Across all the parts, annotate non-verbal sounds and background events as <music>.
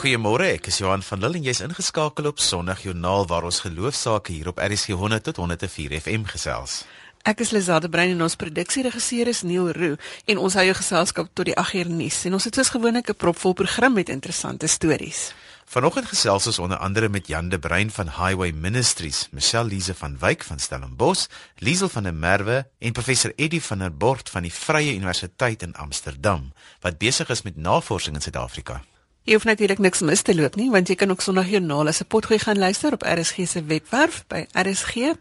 Goeiemôre, ek is Johan van Lille en jy's ingeskakel op Sondag Joernaal waar ons geloofsaake hier op RSG 100 tot 104 FM gesels. Ek is Lizade Brein en ons produksieregisseur is Neil Roo en ons hou jou geselskap tot die 8 uur nuus en ons het soos gewoonlik 'n propvol program met interessante stories. Vanoggend gesels ons onder andere met Jan de Bruin van Highway Ministries, Michelle Lize van Wyk van Stellenbosch, Liesel van der Merwe en professor Eddie van der Bort van die Vrye Universiteit in Amsterdam wat besig is met navorsing in Suid-Afrika. Jy hoef natuurlik niks mis te loop nie, want jy kan ook Sondag Joernaal as 'n potgooi gaan luister op RSG se webwerf by rsg.co.za.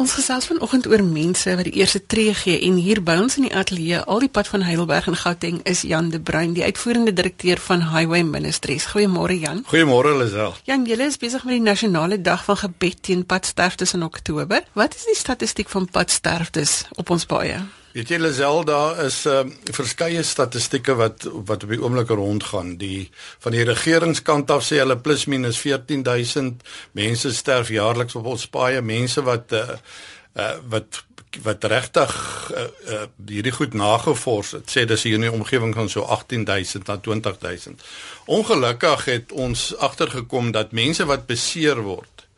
Ons gesels vanoggend oor mense wat die eerste tree gee en hier by ons in die ateljee al die pad van Heidelberg en Gauteng is Jan de Bruin, die uitvoerende direkteur van Highway Ministries. Goeiemôre Jan. Goeiemôre Lisel. Jan, julle is besig met die nasionale dag van gebed teen padsterftes in Oktober. Wat is die statistiek van padsterftes op ons paaie? Weet jy Lisel, daar is uh, verskeie statistieke wat wat op die oomblik rondgaan. Die van die regeringskant af sê hulle plus minus 14000 mense sterf jaarliks op ons paaie, mense wat uh, uh, wat wat regtig uh, uh, hierdie goed nagevors het. Sê dis hier in die omgewing van so 18000 na 20000. Ongelukkig het ons agtergekom dat mense wat beseer word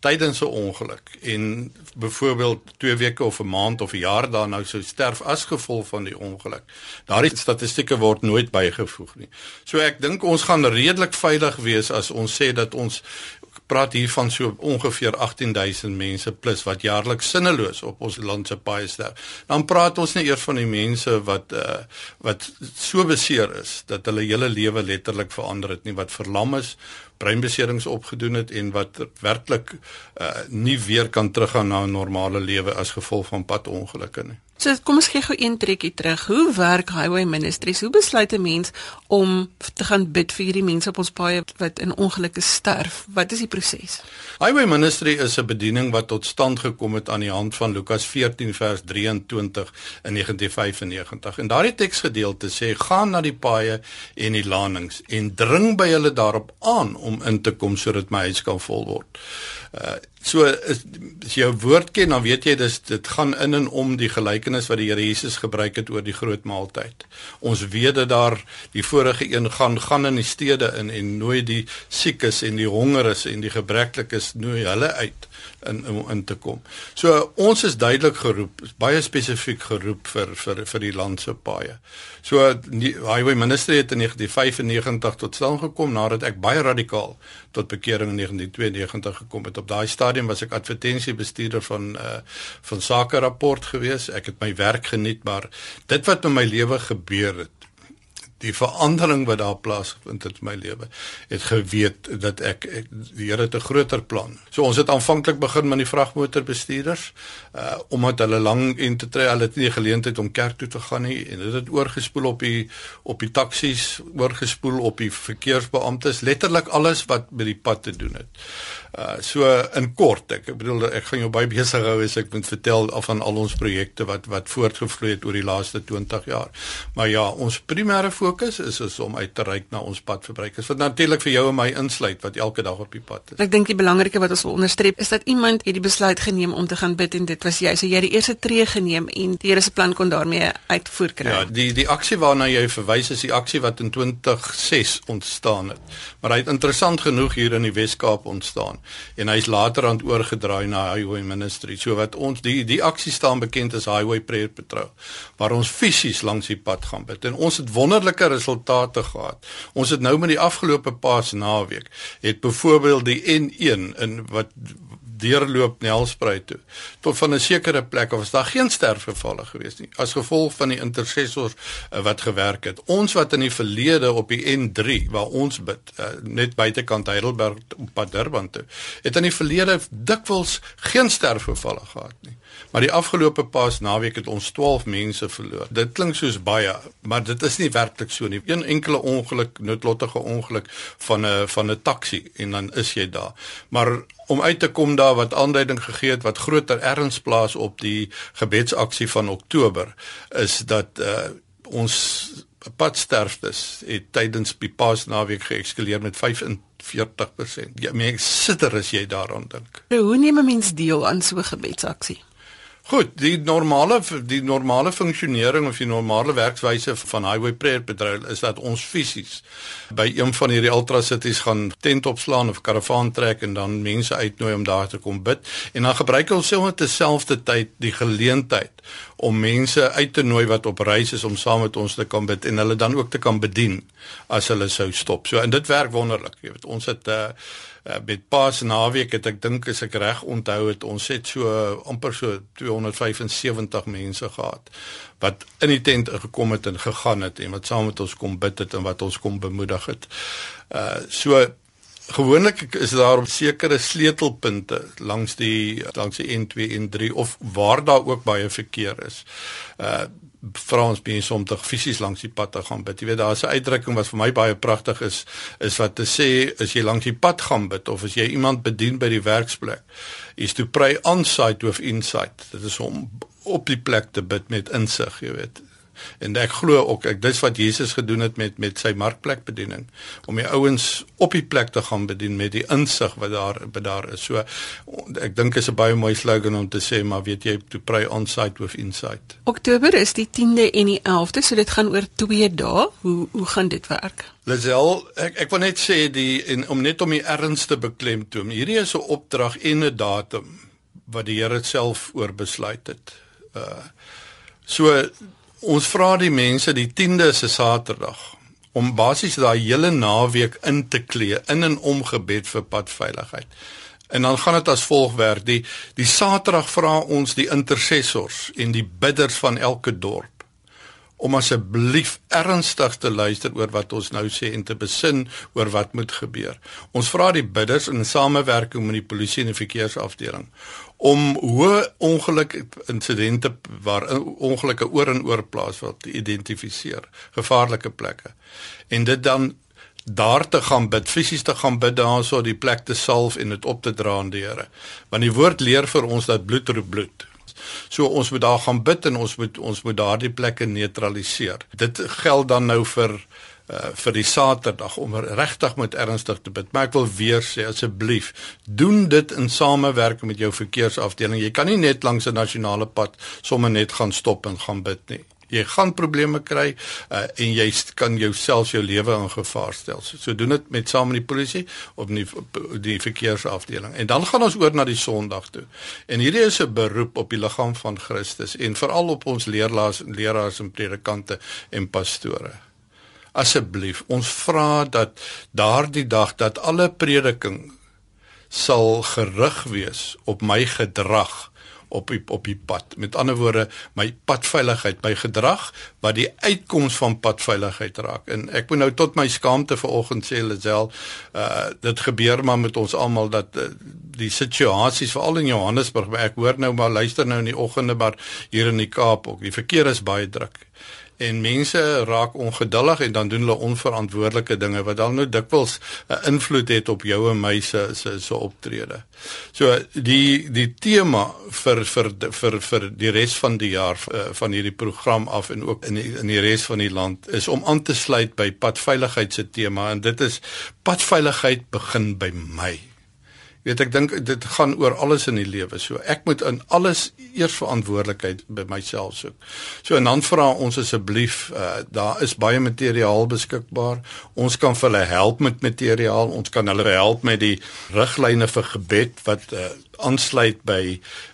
tydens 'n ongeluk en byvoorbeeld 2 weke of 'n maand of 'n jaar daarna sou sterf as gevolg van die ongeluk. Daardie statistieke word nooit bygevoeg nie. So ek dink ons gaan redelik veilig wees as ons sê dat ons praat hier van so ongeveer 18000 mense plus wat jaarliks sinneloos op ons land se paaie sterf. Dan praat ons nie eers van die mense wat uh, wat so beseer is dat hulle hele lewe letterlik verander het nie, wat verlam is, breinbeserings opgedoen het en wat werklik uh, nie weer kan teruggaan na 'n normale lewe as gevolg van padongelukke nie. So kom ons gee gou een trekkie terug. Hoe werk Highway Ministries? Hoe besluit 'n mens om te gaan bid vir hierdie mense op ons paaie wat in ongelukke sterf? Wat is die proses? Highway Ministry is 'n bediening wat tot stand gekom het aan die hand van Lukas 14 vers 23 in 1995. En daardie teksgedeelte sê: "Gaan na die paaie en die landings en dring by hulle daarop aan om in te kom sodat my huis kan vol word." Uh so is, as jy jou woord ken dan weet jy dis dit gaan in en om die gelykenis wat die Here Jesus gebruik het oor die groot maaltyd. Ons weet dat daar die vorige een gaan gaan in die stede in en nooi die siekes en die hongeres en die gebreklikes nooi hulle uit in om in te kom. So ons is duidelik geroep, baie spesifiek geroep vir vir vir die land se paaie. So die Highway Ministry het in 1995 tot stand gekom nadat ek baie radikaal tot bekering in 1992 gekom het. Op daai stadium was ek advertensiebestuurder van uh van Sake Rapport gewees. Ek het my werk geniet, maar dit wat in my lewe gebeur het die verandering wat daar plaasvind in my lewe het geweet dat ek, ek die Here het 'n groter plan. So ons het aanvanklik begin met die vragmotorbestuurders uh omdat hulle lank en te tree hulle het nie geleentheid om kerk toe te gaan nie en dit het oorgespoel op die op die taksies, oorgespoel op die verkeersbeamptes, letterlik alles wat met die pad te doen het. Uh so in kort, ek, bedoel ek gaan jou baie besig hou as ek moet vertel af van al ons projekte wat wat voortgevloei het oor die laaste 20 jaar. Maar ja, ons primêre fokus is, is om uit te reik na ons padverbruikers wat natuurlik vir jou en my insluit wat elke dag op die pad is. Ek dink die belangrike wat ons wil onderstreep is dat iemand hierdie besluit geneem om te gaan bid en dit was jy, so jy het die eerste tree geneem en die Here se plan kon daarmee uitvoer kry. Ja, die die aksie waarna jy verwys is die aksie wat in 2006 ontstaan het. Maar hy het interessant genoeg hier in die Wes-Kaap ontstaan en hy's later aan oorgedraai na Highway Ministry. So wat ons die die aksie staan bekend as Highway Prayer Patrol waar ons fisies langs die pad gaan bid en ons het wonderlike resultate gehad. Ons het nou met die afgelope Paasnaweek het byvoorbeeld die N1 in wat deurloop Nelspruit toe. Tot van 'n sekere plek of was daar geen sterfgevalle gewees nie as gevolg van die intercessors uh, wat gewerk het. Ons wat in die verlede op die N3 waar ons bid uh, net buitekant Heidelberg op pad Durban toe het in die verlede dikwels geen sterfgevalle gehad nie. Maar die afgelope pas naweek het ons 12 mense verloor. Dit klink soos baie maar dit is nie werklik so nie. Een enkele ongeluk noodlottige ongeluk van 'n van 'n taxi en dan is jy daar. Maar om uit te kom daar wat aanduiding gegee het wat groter erns plaas op die gebedsaksie van Oktober is dat uh, ons padsterftes het tydens die Paasnaweek geeskaleer met 45%. Ja, mens sitter as jy daaraan dink. Hoe neem 'n mens deel aan so 'n gebedsaksie? Goed, die normale die normale funksionering of die normale werkswyse van highway prayer bedryf is dat ons fisies by een van hierdie ultra cities gaan tent opslaan of karavaan trek en dan mense uitnooi om daar te kom bid en dan gebruik ons selfs terselfde tyd die geleentheid om mense uit te nooi wat op reis is om saam met ons te kan bid en hulle dan ook te kan bedien as hulle sou stop. So en dit werk wonderlik. Jy weet, ons het uh, uh, met Paas naweek het ek dink as ek reg onthou het ons het so amper so 275 mense gehad wat in die tent gekom het en gegaan het en wat saam met ons kom bid het en wat ons kom bemoedig het. Uh so gewoonlik is daar sekere sleutelpunte langs die langs die N2 en N3 of waar daar ook baie verkeer is. Uh vra ons mense om te fisies langs die pad te gaan bid. Jy weet daar's 'n uitdrukking wat vir my baie pragtig is, is wat te sê as jy langs die pad gaan bid of as jy iemand bedien by die werksplek, is to pray on site with insight. Dit is om op die plek te bid met insig, jy weet. En ek glo ook ek dis wat Jesus gedoen het met met sy markplek bediening om die ouens op die plek te gaan bedien met die insig wat daar wat daar is. So ek dink is 'n baie mooi slogan om te sê maar weet jy to pray on site with insight. Oktober is die 10de en die 11de, so dit gaan oor 2 dae. Hoe hoe gaan dit werk? Lazel, ek ek wil net sê die en om net om die erns te beklemtoon. Hierdie is 'n opdrag en 'n datum wat die Here self oor besluit het. Uh so Ons vra die mense die 10de se Saterdag om basies daai hele naweek in te klee in en om gebed vir padveiligheid. En dan gaan dit as volg werk. Die die Saterdag vra ons die intercessors en die bidders van elke dorp om asseblief ernstig te luister oor wat ons nou sê en te besin oor wat moet gebeur. Ons vra die bidders in samewerking met die polisie en die verkeersafdeling om hoe ongeluk insidente waar ongelukke oor en oor plaas word te identifiseer, gevaarlike plekke. En dit dan daar te gaan bid, fisies te gaan bid daarso die plek te salf en dit op te dra aan die Here. Want die woord leer vir ons dat bloed roep bloed. So ons moet daar gaan bid en ons moet ons moet daardie plekke neutraliseer. Dit geld dan nou vir uh, vir die Saterdag om regtig met ernstig te bid. Maar ek wil weer sê asseblief, doen dit in samewerking met jou verkeersafdeling. Jy kan nie net langs 'n nasionale pad sommer net gaan stop en gaan bid nie. Jy gaan probleme kry uh, en jy kan jouself jou lewe in gevaar stel. So, so doen dit met saam met die polisie of die die verkeersafdeling. En dan gaan ons oor na die Sondag toe. En hierdie is 'n beroep op die liggaam van Christus en veral op ons leerlaars, leraars en predikante en pastore asseblief ons vra dat daardie dag dat alle prediking sal gerig wees op my gedrag op die, op die pad. Met ander woorde, my padveiligheid, my gedrag wat die uitkoms van padveiligheid raak. En ek moet nou tot my skaamte vanoggend sê Lazel, uh dit gebeur maar met ons almal dat uh, die situasies veral in Johannesburg, ek hoor nou maar luister nou in die oggende maar hier in die Kaap ook. Die verkeer is baie druk en mense raak ongeduldig en dan doen hulle onverantwoordelike dinge wat dan nou dikwels 'n invloed het op jou en my se se se optrede. So die die tema vir vir vir vir die res van die jaar uh, van hierdie program af en ook in die, in die res van die land is om aan te sluit by padveiligheid se tema en dit is padveiligheid begin by my weet ek dink dit gaan oor alles in die lewe. So ek moet in alles eers verantwoordelikheid by myself soek. So en dan vra ons asseblief, uh, daar is baie materiaal beskikbaar. Ons kan vir hulle help met materiaal. Ons kan hulle help met die riglyne vir gebed wat uh, aansluit by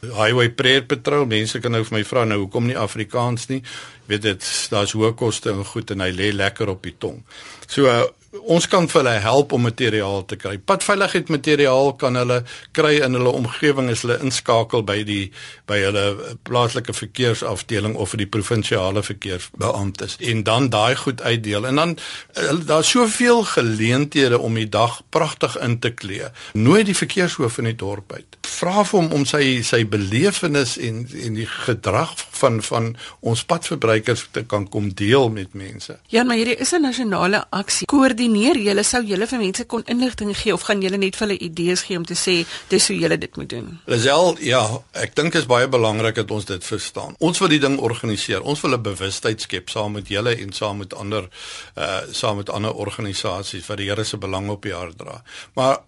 Highway Prayer Patrol. Mense kan nou vir my vra nou hoekom nie Afrikaans nie. Weet dit daar's hoë koste en goed en hy lê lekker op die tong. So uh, ons kan vir hulle help om materiaal te kry. Padveiligheid materiaal kan hulle kry in hulle omgewing as hulle inskakel by die by hulle plaaslike verkeersafdeling of vir die provinsiale verkeersbeamptes en dan daai goed uitdeel. En dan eh, daar's soveel geleenthede om die dag pragtig in te klee. Nooi die verkeershoof in die dorp uit. Vra vir hom om sy sy belewenis en en die gedrag van van ons padverbruikers te kan kom deel met mense. Ja, maar hierdie is 'n nasionale aksie. Koordinasie koördineer julle sou julle vir mense kon inligting gee of gaan julle net vir hulle idees gee om te sê dis hoe julle dit moet doen? Lisel, ja, ek dink is baie belangrik dat ons dit verstaan. Ons wil die ding organiseer. Ons wil 'n bewustheid skep saam met julle en saam met ander uh saam met ander organisasies wat die Here se belang op die hart dra. Maar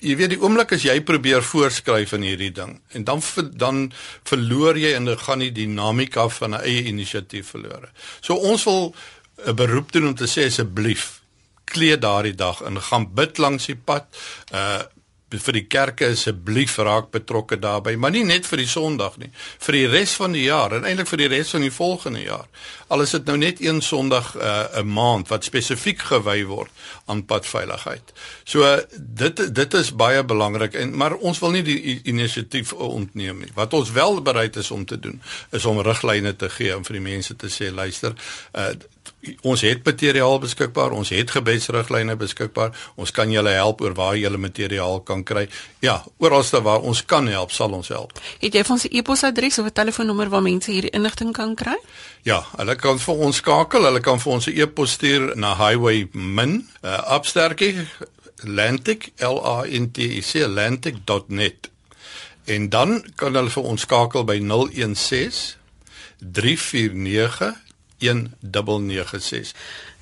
jy weet die oomblik as jy probeer voorskryf in hierdie ding en dan dan verloor jy en dan gaan die dinamika van 'n eie inisiatief verlore. So ons wil 'n beroep doen om te sê asseblief kleed daardie dag en gaan bid langs die pad. Uh vir die kerke asseblief raak betrokke daarbey, maar nie net vir die Sondag nie, vir die res van die jaar en eintlik vir die res van die volgende jaar. Al is dit nou net een Sondag uh, 'n uh, maand wat spesifiek gewy word aan padveiligheid. So dit dit is baie belangrik en maar ons wil nie die inisiatief ontneem nie. Wat ons wel bereid is om te doen is om riglyne te gee en vir die mense te sê luister, uh, ons het materiaal beskikbaar, ons het gebedsriglyne beskikbaar. Ons kan julle help oor waar julle materiaal kan kry. Ja, oralste waar ons kan help, sal ons help. Het jy van se e-posadres of 'n telefoonnommer waar mense hierdie inligting kan kry? Ja, hulle kan vir ons skakel. Hulle kan vir ons 'n e-pos stuur na highway min uh, upsterkie Atlantic L A N T I C atlantic.net. En dan kan hulle vir ons skakel by 016 349 1996.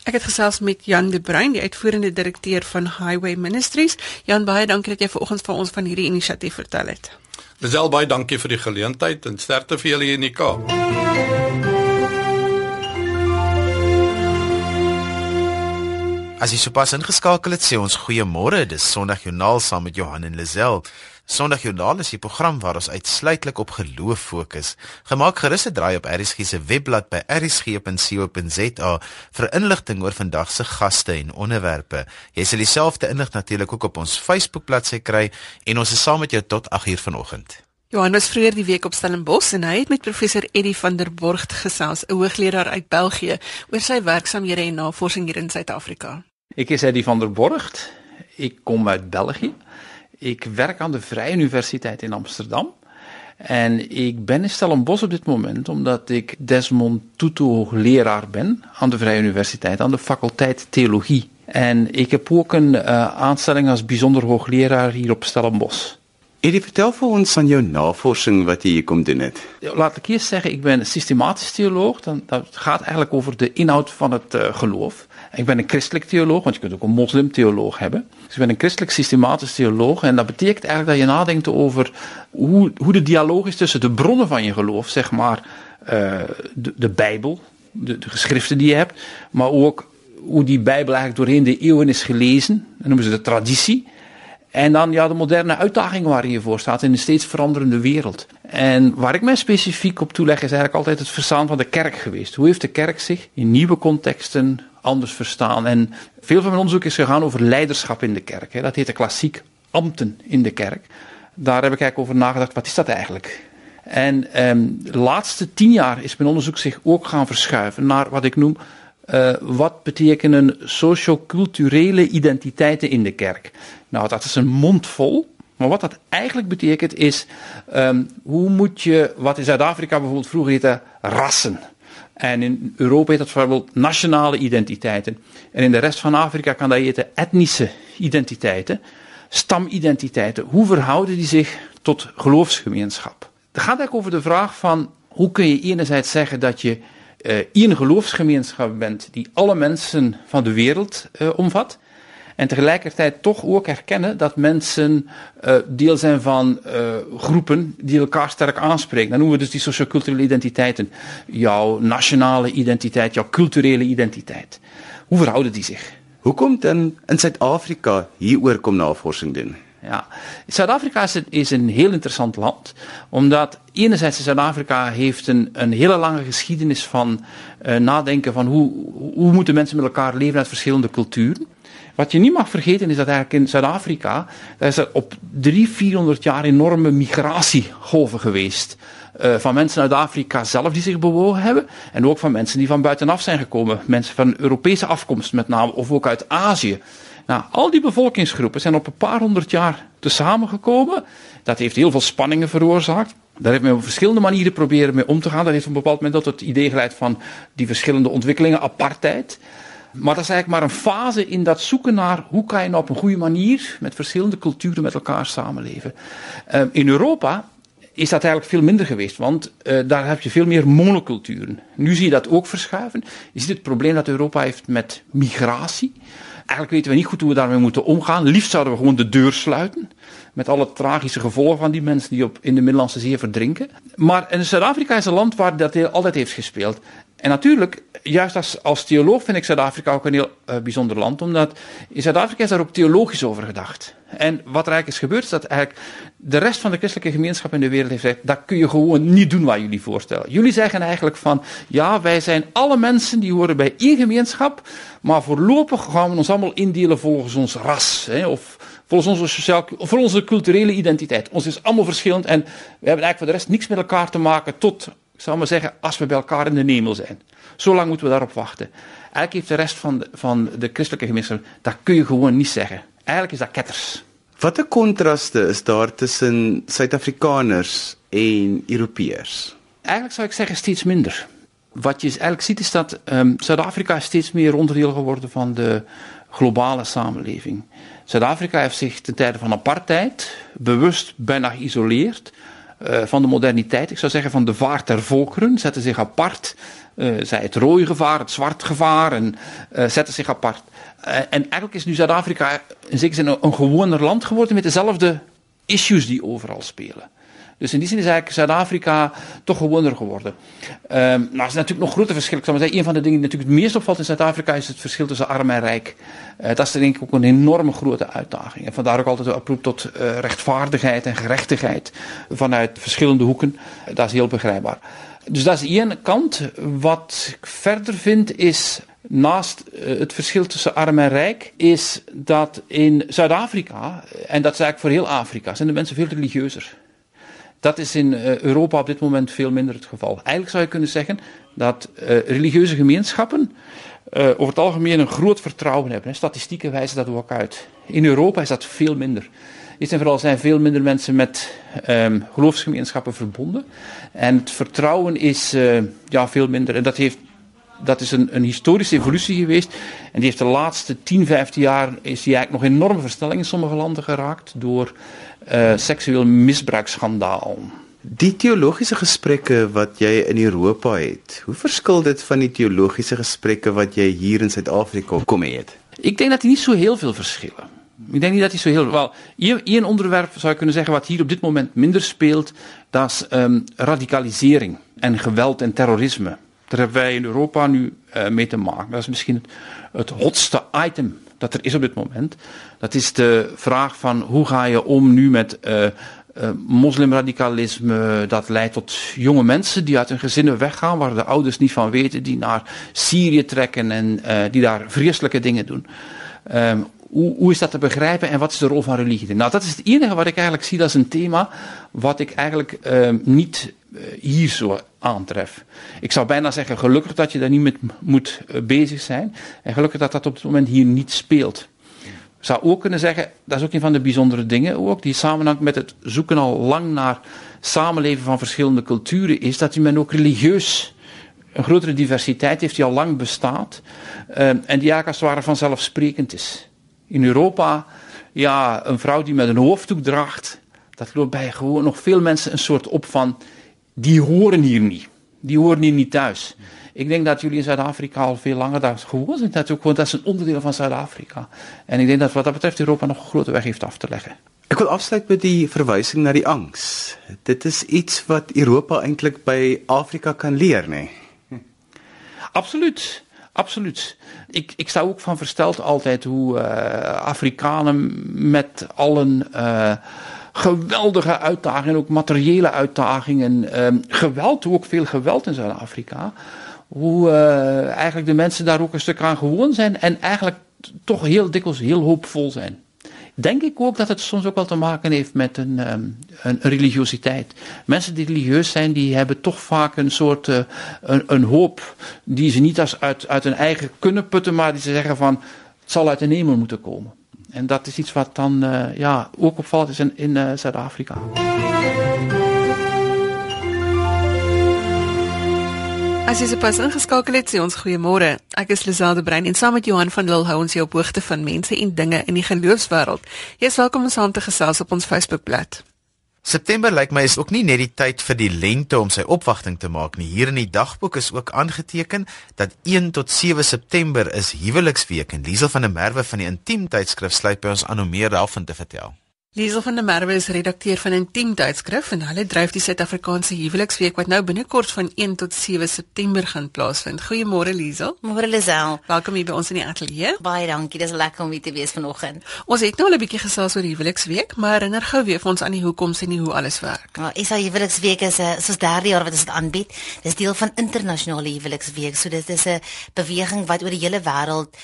Ek het gesels met Jan de Bruin, die uitvoerende direkteur van Highway Ministries. Jan, baie dankie dat jy vanoggend vir ons van hierdie inisiatief vertel het. Lisel, baie dankie vir die geleentheid en sterkte vir julle hier in die Kaap. As jy sopas ingeskakel het, sê ons goeiemôre. Dis Sondag Joernaal saam met Johan en Lisel. Sondagjoernaal is 'n program waar ons uitsluitlik op geloof fokus. Gemaak gerus 'n draai op ERSG se webblad by ersg.co.za vir inligting oor vandag se gaste en onderwerpe. Jy sal dieselfde inligting natuurlik ook op ons Facebook bladsy kry en ons is saam met jou tot 8uur vanoggend. Johannes vroeër die week op Stellenbosch en hy het met professor Eddie van der Borgt gesels, 'n hoogleraar uit België, oor sy werksamehede en navorsing hier in Suid-Afrika. Ek is Eddie van der Borgt. Ek kom uit België. Ik werk aan de Vrije Universiteit in Amsterdam. En ik ben in Stellenbosch op dit moment omdat ik Desmond Tutu hoogleraar ben aan de Vrije Universiteit, aan de faculteit Theologie. En ik heb ook een uh, aanstelling als bijzonder hoogleraar hier op Stellenbosch. Eddie, vertel vir ons van jou navorsing wat jy hier kom doen het. Laat ek eerst zeggen, ik ben systematisch theoloog. Dan, dat gaat eigenlijk over de inhoud van het uh, geloof. Ik ben een christelijk theoloog, want je kunt ook een moslimtheoloog hebben. Dus ik ben een christelijk systematisch theoloog. En dat betekent eigenlijk dat je nadenkt over hoe, hoe de dialoog is tussen de bronnen van je geloof, zeg maar uh, de, de Bijbel, de, geschriften die je hebt, maar ook hoe die Bijbel eigenlijk doorheen de eeuwen is gelezen. Dat noemen ze de traditie. En dan ja, de moderne uitdagingen waar je voor staat in een steeds veranderende wereld. En waar ik mij specifiek op toeleg is eigenlijk altijd het verstaan van de kerk geweest. Hoe heeft de kerk zich in nieuwe contexten anders verstaan? En veel van mijn onderzoek is gegaan over leiderschap in de kerk. Dat heette klassiek ambten in de kerk. Daar heb ik eigenlijk over nagedacht, wat is dat eigenlijk? En ehm, de laatste tien jaar is mijn onderzoek zich ook gaan verschuiven naar wat ik noem uh, wat betekenen socioculturele identiteiten in de kerk? Nou, dat is een mond vol. Maar wat dat eigenlijk betekent is, um, hoe moet je, wat in Zuid-Afrika bijvoorbeeld vroeger heette, rassen. En in Europa heet dat bijvoorbeeld nationale identiteiten. En in de rest van Afrika kan dat heten etnische identiteiten, stamidentiteiten. Hoe verhouden die zich tot geloofsgemeenschap? Het gaat eigenlijk over de vraag van, hoe kun je enerzijds zeggen dat je uh, één geloofsgemeenschap bent die alle mensen van de wereld uh, omvat. En tegelijkertijd toch ook erkennen dat mensen uh, deel zijn van groepen die elkaar sterk aanspreken. Dan noemen we dus die socioculturele identiteiten. Jouw nationale identiteit, jouw culturele identiteit. Hoe verhouden die zich? Hoe komt dan in Zuid-Afrika hieroor kom navorsing doen? Ja, Zuid-Afrika is, is, een heel interessant land, omdat enerzijds Zuid-Afrika heeft een, een hele lange geschiedenis van uh, nadenken van hoe, hoe moeten mensen met elkaar leven uit verschillende culturen. Wat je niet mag vergeten is dat eigenlijk in Zuid-Afrika, daar is er op 300, 400 jaar enorme migratiegolven geweest. Uh, van mensen uit Afrika zelf die zich bewogen hebben. En ook van mensen die van buitenaf zijn gekomen. Mensen van Europese afkomst met name, of ook uit Azië. Nou, al die bevolkingsgroepen zijn op een paar honderd jaar te samengekomen. Dat heeft heel veel spanningen veroorzaakt. Daar heeft men op verschillende manieren proberen mee om te gaan. Dat heeft op een bepaald moment tot het idee geleid van die verschillende ontwikkelingen, apartheid. Maar dat is eigenlijk maar een fase in dat zoeken naar hoe kan je nou op een goede manier met verschillende culturen met elkaar samenleven. Uh, in Europa is dat eigenlijk veel minder geweest, want uh, daar heb je veel meer monoculturen. Nu zie je dat ook verschuiven. Je ziet het probleem dat Europa heeft met migratie. Eigenlijk weten we niet goed hoe we daarmee moeten omgaan. Liefst zouden we gewoon de deur sluiten. Met alle tragische gevolgen van die mensen die op, in de Middellandse Zee verdrinken. Maar in Zuid-Afrika is een land waar dat altijd heeft gespeeld. En natuurlijk, juist als, als theoloog vind ik Zuid-Afrika ook een heel uh, bijzonder land, omdat in Zuid-Afrika is daar ook theologisch over gedacht. En wat er eigenlijk is gebeurd, is dat eigenlijk de rest van de christelijke gemeenschap in de wereld heeft gezegd, dat kun je gewoon niet doen wat jullie voorstellen. Jullie zeggen eigenlijk van, ja, wij zijn alle mensen die horen bij één gemeenschap, maar voorlopig gaan we ons allemaal indelen volgens ons ras, hè, of volgens onze, sociaal, of onze culturele identiteit. Ons is allemaal verschillend en we hebben eigenlijk voor de rest niks met elkaar te maken tot zal maar zeggen, als we bij elkaar in de hemel zijn. Zo lang moeten we daarop wachten. Eigenlijk heeft de rest van de, van de christelijke gemeenschap, dat kun je gewoon niet zeggen. Eigenlijk is dat ketters. Wat 'n kontraste is daar tussen Suid-Afrikaners en Europeërs? Eigenlijk zou ik zeggen steeds minder. Wat je eigenlijk ziet is dat um, Zuid-Afrika steeds meer onderdeel geworden van de globale samenleving. Zuid-Afrika heeft zich ten tijde van apartheid bewust bijna geïsoleerd van de moderniteit. Ik zou zeggen van de vaart der volkeren. Zetten zich apart. Uh, zij het rode gevaar, het zwart gevaar. En uh, zetten zich apart. en eigenlijk is nu Zuid-Afrika in zekere zin een, een gewoner land geworden met dezelfde issues die overal spelen. Dus in die zin is eigenlijk Zuid-Afrika toch gewoner geworden. Um, nou, er is natuurlijk nog grote verschillen. Ik maar een van de dingen die natuurlijk het meest opvalt in Zuid-Afrika is het verschil tussen arm en rijk. Uh, dat is denk ik ook een enorme grote uitdaging. En vandaar ook altijd de oproep tot uh, rechtvaardigheid en gerechtigheid vanuit verschillende hoeken. Dat is heel begrijpbaar. Dus dat is één kant. Wat ik verder vind is naast het verschil tussen arm en rijk, is dat in Zuid-Afrika, en dat is eigenlijk voor heel Afrika, zijn de mensen veel religieuzer. Dat is in uh, Europa op dit moment veel minder het geval. Eigenlijk zou je kunnen zeggen dat uh, religieuze gemeenschappen uh, over het algemeen een groot vertrouwen hebben. Statistieken wijzen dat ook uit. In Europa is dat veel minder. Eerst en vooral zijn veel minder mensen met um, geloofsgemeenschappen verbonden. En het vertrouwen is ja, veel minder. En dat, heeft, dat is een, een, historische evolutie geweest. En die heeft de laatste 10, 15 jaar is die eigenlijk nog enorme versnelling in sommige landen geraakt. Door uh, seksueel misbruiksschandaal. Die teologiese gesprekke wat jy in Europa het, hoe verskil dit van die teologiese gesprekke wat jy hier in Suid-Afrika kom het? Ik denk dat die niet zo heel veel verschillen. Ik denk niet dat die zo heel wel. Eén onderwerp zou je kunnen zeggen wat hier op dit moment minder speelt, dat is um, radicalisering en geweld en terrorisme. Daar hebben wij in Europa nu uh, mee te maken. Dat is misschien het, het hotste item dat er is op dit moment. Dat is de vraag van hoe ga je om nu met uh, uh, moslimradicalisme. Dat leidt tot jonge mensen die uit hun gezinnen weggaan, waar de ouders niet van weten, die naar Syrië trekken en uh, die daar vreselijke dingen doen. Um, hoe, hoe, is dat te begrijpen en wat is de rol van religie? Nou, dat is het enige wat ik eigenlijk zie, dat is een thema wat ik eigenlijk uh, niet hier zo aantref. Ik zou bijna zeggen, gelukkig dat je daar niet mee moet uh, bezig zijn en gelukkig dat dat op het moment hier niet speelt. Ik zou ook kunnen zeggen, dat is ook een van de bijzondere dingen ook, die samenhangt met het zoeken al lang naar samenleven van verschillende culturen, is dat men ook religieus een grotere diversiteit heeft die al lang bestaat en die eigenlijk als het ware vanzelfsprekend is in Europa, ja, een vrouw die met een hoofddoek draagt, dat loopt bij gewoon nog veel mensen een soort op van, die horen hier niet. Die horen hier niet thuis. Ik denk dat jullie in Zuid-Afrika al veel langer daar gewoon zijn. Dat, ook, gewoon, dat is een onderdeel van Zuid-Afrika. En ik denk dat wat dat betreft Europa nog een grote weg heeft af te leggen. Ik wil afsluiten met die verwijzing naar die angst. Dit is iets wat Europa eintlik by Afrika kan leer, nee? Absoluut. Absoluut. Ik, ik sta ook van versteld altijd hoe uh, Afrikanen met allen uh, geweldige uitdagingen, ook materiële uitdagingen, um, geweld, ook veel geweld in Zuid-Afrika, hoe uh, eigenlijk de mensen daar ook een stuk aan gewoon zijn en eigenlijk toch heel dikwijls heel hoopvol zijn denk ik ook dat het soms ook wel te maken heeft met een, um, een religiositeit. Mensen die religieus zijn, die hebben toch vaak een soort uh, een, hoop die ze niet als uit, uit hun eigen kunnen putten, maar die ze zeggen van het zal uit de hemel moeten komen. En dat is iets wat dan uh, ja, ook opvallend is in, in uh, Zuid-Afrika. As jy sopas ingeskakel het, sê ons goeiemôre. Ek is Liselde Brein en saam met Johan van Lille hou ons jou op hoogte van mense en dinge in die geloofswêreld. Jy is welkom om saam te gesels op ons Facebookblad. September lyk my is ook nie net die tyd vir die lente om sy opwagting te maak nie. Hier in die dagboek is ook aangeteken dat 1 tot 7 September is huweliksweek en Liesel van der Merwe van die Intiem tydskrif sluit by ons aan om meer daarvan te vertel. Liesel van der Merwe is redakteur van 'n Intiem tydskrif en hulle dryf die Suid-Afrikaanse Huweliksweek wat nou binnekort van 1 tot 7 September gaan plaasvind. Goeiemôre Liesel. Môre Lisel. Welkom hier by ons in die ateljee. Baie dankie. Dis lekker om hier te wees vanoggend. Ons het nou al 'n bietjie gesels oor die Huweliksweek, maar herinner gou weer vir ons aan die hoekoms en die hoe alles werk. Nou, is al Huweliksweek is 'n soos derde jaar wat ons dit aanbied. Dis deel van internasionale Huweliksweek. So dit is 'n beweging wat oor die hele wêreld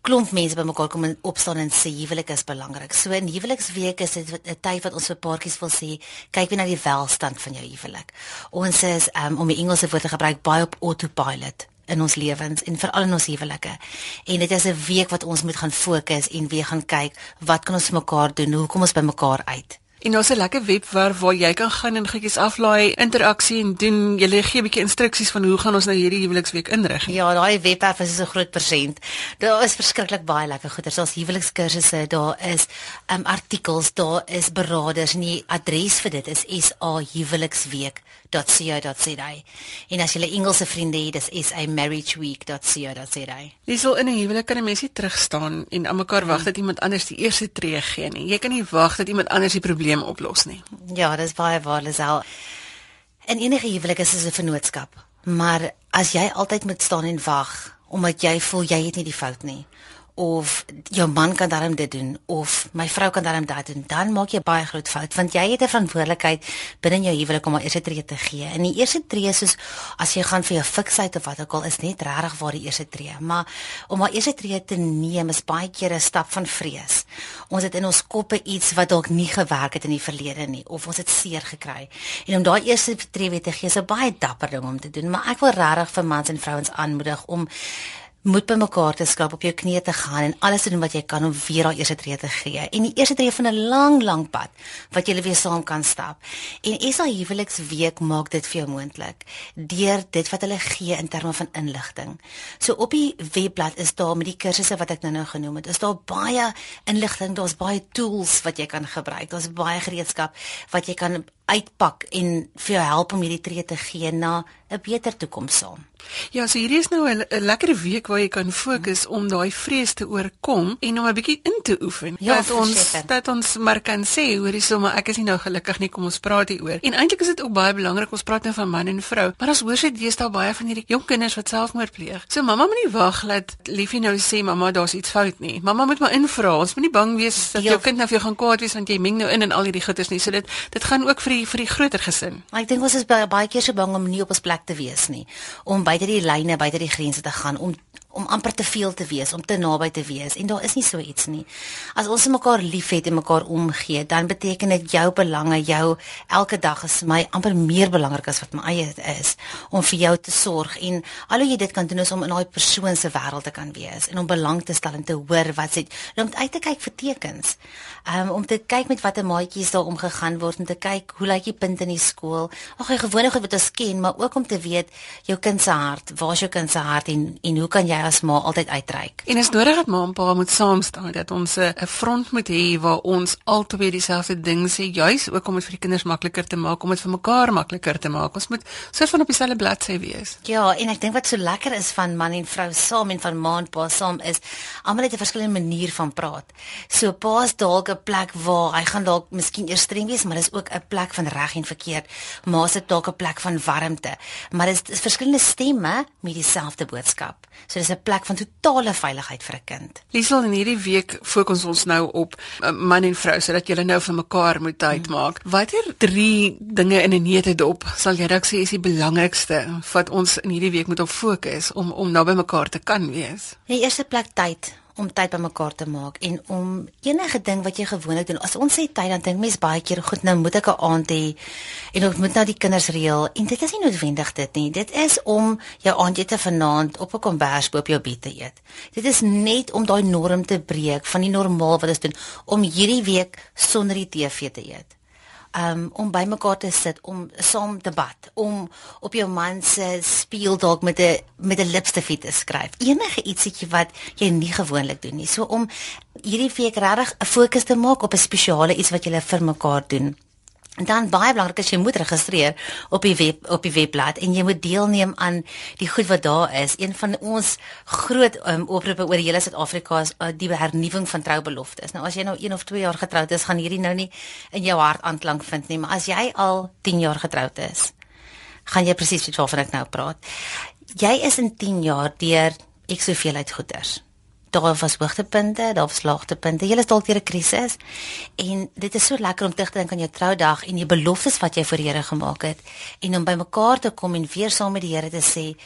klomp mense bymekaar kom en opstaan en sê huwelik is belangrik. So in huweliksweek is dit 'n tyd wat ons vir paartjies wil sê, kyk weer na die welstand van jou huwelik. Ons is um, om die Engelse woord te gebruik baie op autopilot in ons lewens en veral in ons huwelike. En dit is 'n week wat ons moet gaan fokus en weer gaan kyk wat kan ons vir mekaar doen? Hoe kom ons by mekaar uit? En ons het 'n lekker webwerf waar jy kan gaan en goedjies aflaai, interaksie en doen. Jy gee 'n bietjie instruksies van hoe gaan ons nou hierdie huweliksweek inrig. Ja, daai webwerf is so groot persent. Daar is verskriklik baie lekker goeders. Daar's huwelikskursusse, daar is um artikels, daar is beraders en die adres vir dit is sahuweliksweek.co.za. En as jy 'n Engelse vriende het, dis samarriageweek.co.za. Dis al in 'n huwelik kan 'n mens nie terug staan en aan mekaar wag dat iemand anders die eerste tree gee nie. Jy kan nie wag dat iemand anders die probleem probleem oplos nie. Ja, dis baie waar, Lisel. En enige huwelik is 'n vennootskap. Maar as jy altyd moet staan en wag omdat jy voel jy het nie die fout nie of jou man kan daarom dit doen of my vrou kan daarom dit doen, dan maak jy baie groot fout want jy het 'n verantwoordelikheid binne jou huwelik om 'n eerste tree te gee. En die eerste tree soos as jy gaan vir jou fiksheid of wat ook al is net regtig waar die eerste tree. Maar om 'n eerste tree te neem is baie keer 'n stap van vrees. Ons het in ons koppe iets wat dalk nie gewerk het in die verlede nie of ons het seer gekry. En om daai eerste tree weer te gee is 'n baie dapper ding om te doen, maar ek wil regtig vir mans en vrouens aanmoedig om moet by mekaar te skap op jou knieë te gaan en alles doen wat jy kan om weer daai eerste tree te gee. En die eerste tree van 'n lang lang pad wat jy weer saam kan stap. En Esa Huweliksweek maak dit vir jou moontlik deur dit wat hulle gee in terme van inligting. So op die webblad is daar met die kursusse wat ek nou-nou genoem het, is daar baie inligting, daar's baie tools wat jy kan gebruik. Daar's baie gereedskap wat jy kan uitpak en vir jou help om hierdie tree te gee na 'n beter toekoms saam. Ja, so hierdie is nou 'n lekker week waar jy kan fokus om daai vrees te oorkom en om 'n bietjie in te oefen. Ja, dat ons dat ons maar kan sê, hoorie sommer ek is nie nou gelukkig nie, kom ons praat hieroor. En eintlik is dit ook baie belangrik ons praat nou van man en vrou, maar ons hoor sit deesdae baie van hierdie jong kinders wat selfmoord pleeg. So mamma moenie wag dat liefie nou sê mamma daar's iets fout nie. Mamma moet maar invra. Ons moenie bang wees dat jou kind nou vir jou gaan kwaad wees want jy meng nou in en al hierdie goeters nie. So dit dit gaan ook vir die vir die groter gesin. Ek dink ons is baie, baie keer so bang om nie op ons plek te wees nie, om buite die lyne buite die grense te gaan om om amper te veel te wees, om te naby te wees en daar is nie so iets nie. As ons mekaar liefhet en mekaar omgee, dan beteken dit jou belange, jou elke dag is my amper meer belangrik as wat my eie is om vir jou te sorg en al hoe jy dit kan doen is om in daai persoon se wêreld te kan wees en om belang te stel en te hoor wat sê, om uit te kyk vir tekens. Um, om te kyk met watter maatjies daar omgegaan word en te kyk hoe lyk die punte in die skool. Ag, jy gewone goed wat ons ken, maar ook om te weet jou kind se hart, waar is jou kind se hart en en hoe kan jy as ma altyd uitreik. En is nodig dat ma en pa moet saam staan dat ons 'n front moet hê waar ons albei dieselfde ding sê, juis ook om dit vir die kinders makliker te maak, om dit vir mekaar makliker te maak. Ons moet so van op dieselfde bladsy wees. Ja, en ek dink wat so lekker is van man en vrou saam en van ma en pa saam is almal het 'n verskillende manier van praat. So pa's dalk 'n plek waar hy gaan dalk miskien eers streng wees, maar dis ook 'n plek van reg en verkeerd. Ma se dalk 'n plek van warmte, maar dit is, is verskillende stemme met dieselfde boodskap. So dis 'n plek van totale veiligheid vir 'n kind. Liesel in hierdie week fokus ons nou op uh, man en vrou sodat julle nou vir mekaar moet uitmaak. Hmm. Watter drie dinge in 'n neutedop sal jy dalk sê is die belangrikste wat ons in hierdie week moet op fokus om om naby mekaar te kan wees? In die eerste plek tyd om tyd bymekaar te maak en om enige ding wat jy gewoonlik doen. As ons sê tyd dan dink mense baie keer goed nou moet ek 'n aand hê en ek moet nou die kinders reël en dit is nie noodwendig dit nie. Dit is om jou aandete vanaand op 'n kombers op jou bed te eet. Dit is net om daai norm te breek van die normaal wat ons doen om hierdie week sonder die TV te eet um, om by mekaar te sit om saam te bad om op jou man se spieël dalk met 'n met 'n lipstifie te skryf. Enige ietsiekie wat jy nie gewoonlik doen nie. So om hierdie week regtig 'n fokus te maak op 'n spesiale iets wat jy vir mekaar doen En dan baie belangrik is jy moet registreer op die web op die webblad en jy moet deelneem aan die goed wat daar is. Een van ons groot um, oproepe oor hele Suid-Afrika is uh, die hernuwing van troubeloftes. Nou as jy nou 1 of 2 jaar getroud is, gaan hierdie nou nie in jou hart aanklank vind nie, maar as jy al 10 jaar getroud is, gaan jy presies weet waarvan ek nou praat. Jy is in 10 jaar deur ek soveel uit goeders daar was hoogtepunte, daar was laagtepunte. Jy is dalk deur 'n krisis en dit is so lekker om terug te dink aan jou troudag en die beloftes wat jy voor die Here gemaak het en om bymekaar te kom en weer saam met die Here te sê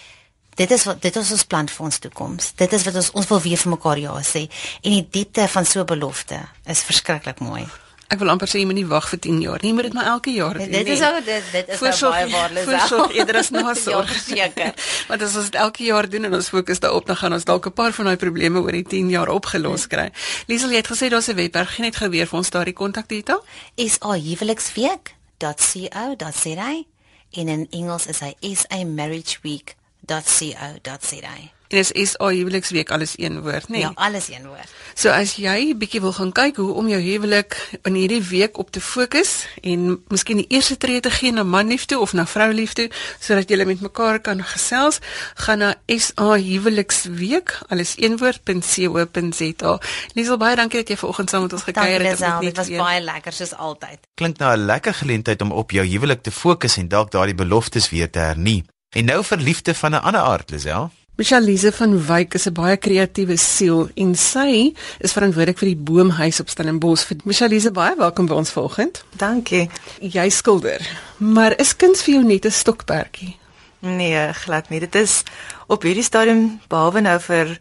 dit is wat dit is ons plan vir ons toekoms. Dit is wat ons ons wil weer vir mekaar ja sê en die diepte van so 'n belofte is verskriklik mooi. Ek wil amper sê jy moet nie wag vir 10 jaar nie, moet dit maar elke jaar doen. Dit is ou dit dit is nou baie waardelik. Voorsorg eerder as <laughs> nasorg ja, seker. <laughs> Want as ons dit elke jaar doen en ons fokus daarop, dan gaan ons dalk 'n paar van daai probleme oor die 10 jaar opgelos kry. Liesel, jy het gesê daar's 'n webwerf, gee net gou weer vir ons daardie kontakdetail. Is a huweliksweek.co.za en in Engels is hy SA marriage week.co.za. En dis is al huweliksweek alles een woord, né? Nee? Ja, alles een woord. So as jy bietjie wil gaan kyk hoe om jou huwelik in hierdie week op te fokus en miskien die eerste tree te gee na manliefde of na vrouliefde sodat julle met mekaar kan gesels, gaan na SA huweliksweek alles een woord.co.za. Liesel baie dankie dat jy vanoggend saam met ons gekuier het. Dit was baie lekker soos altyd. Klink na 'n lekker geleentheid om op jou huwelik te fokus en dalk daardie beloftes weer te hernie. En nou vir liefde van 'n ander aard, Lisel. Michelle Lise van Wyk is 'n baie kreatiewe siel en sy is verantwoordelik vir die boomhuis op Stellenbosch. Michelle Lise, baie welkom by ons vanoggend. Dankie. Jy skilder, maar is kuns vir jou net 'n stokperdjie? Nee, glad nie. Dit is op hierdie stadium behalwe nou vir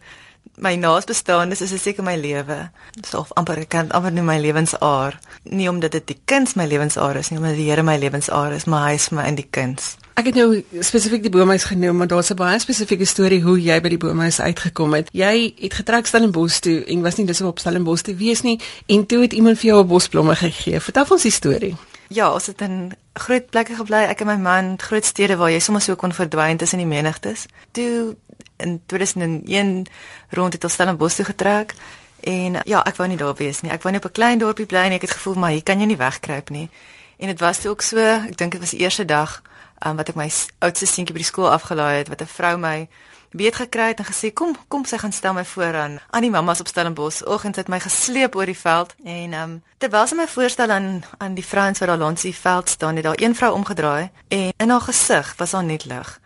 my naasbestaandes is dit seker my lewe. So amper ek kan amper noem my lewensaar. Nie omdat dit die kuns my lewensaar is nie, omdat die Here my lewensaar is, maar hy is my in die kuns. Ek het nou spesifiek die boomhuis genoem, maar daar's 'n baie spesifieke storie hoe jy by die boomhuis uitgekom het. Jy het getrek Stellenbosch toe en was nie dis op Stellenbosch te wees nie en toe het iemand vir jou 'n bosblomme gegee. Vertel ons die storie. Ja, ons het in groot plekke gebly, ek en my man, groot stede waar jy sommer so kon verdwyn tussen die menigtes. Toe in 2001 rond het ons Stellenbosch toe getrek en ja, ek wou nie daar wees nie. Ek wou net op 'n klein dorpie bly en ek het gevoel maar hier kan jy nie wegkruip nie. En dit was ook so, ek dink dit was die eerste dag um, wat ek my oudste seentjie by die skool afgelaai het wat 'n vrou my weet gekry het en gesê kom kom sy gaan stel my voor aan aan die mammas op Stellenbosch. Oggends het my gesleep oor die veld en um, terwyl sy my voorstel aan aan die vrouens wat daar langs die veld staan, het daar een vrou omgedraai en in haar gesig was daar net lig.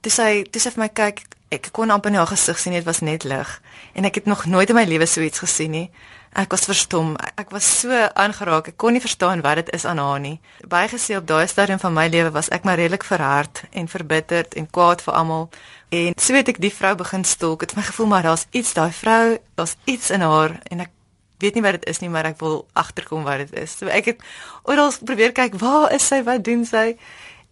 Toe sy toe sy vir my kyk, ek kon amper in haar gesig sien dit was net lig en ek het nog nooit in my lewe so iets gesien nie. Ek was verstom. Ek was so aangeraak. Ek kon nie verstaan wat dit is aan haar nie. Baie gesê op daai stadium van my lewe was ek maar redelik verhard en verbitterd en kwaad vir almal. En so het ek die vrou begin stalk. Dit het my gevoel maar daar's iets daai vrou, daar's iets in haar en ek weet nie wat dit is nie, maar ek wil agterkom wat dit is. So ek het oral probeer kyk, waar is sy? Wat doen sy?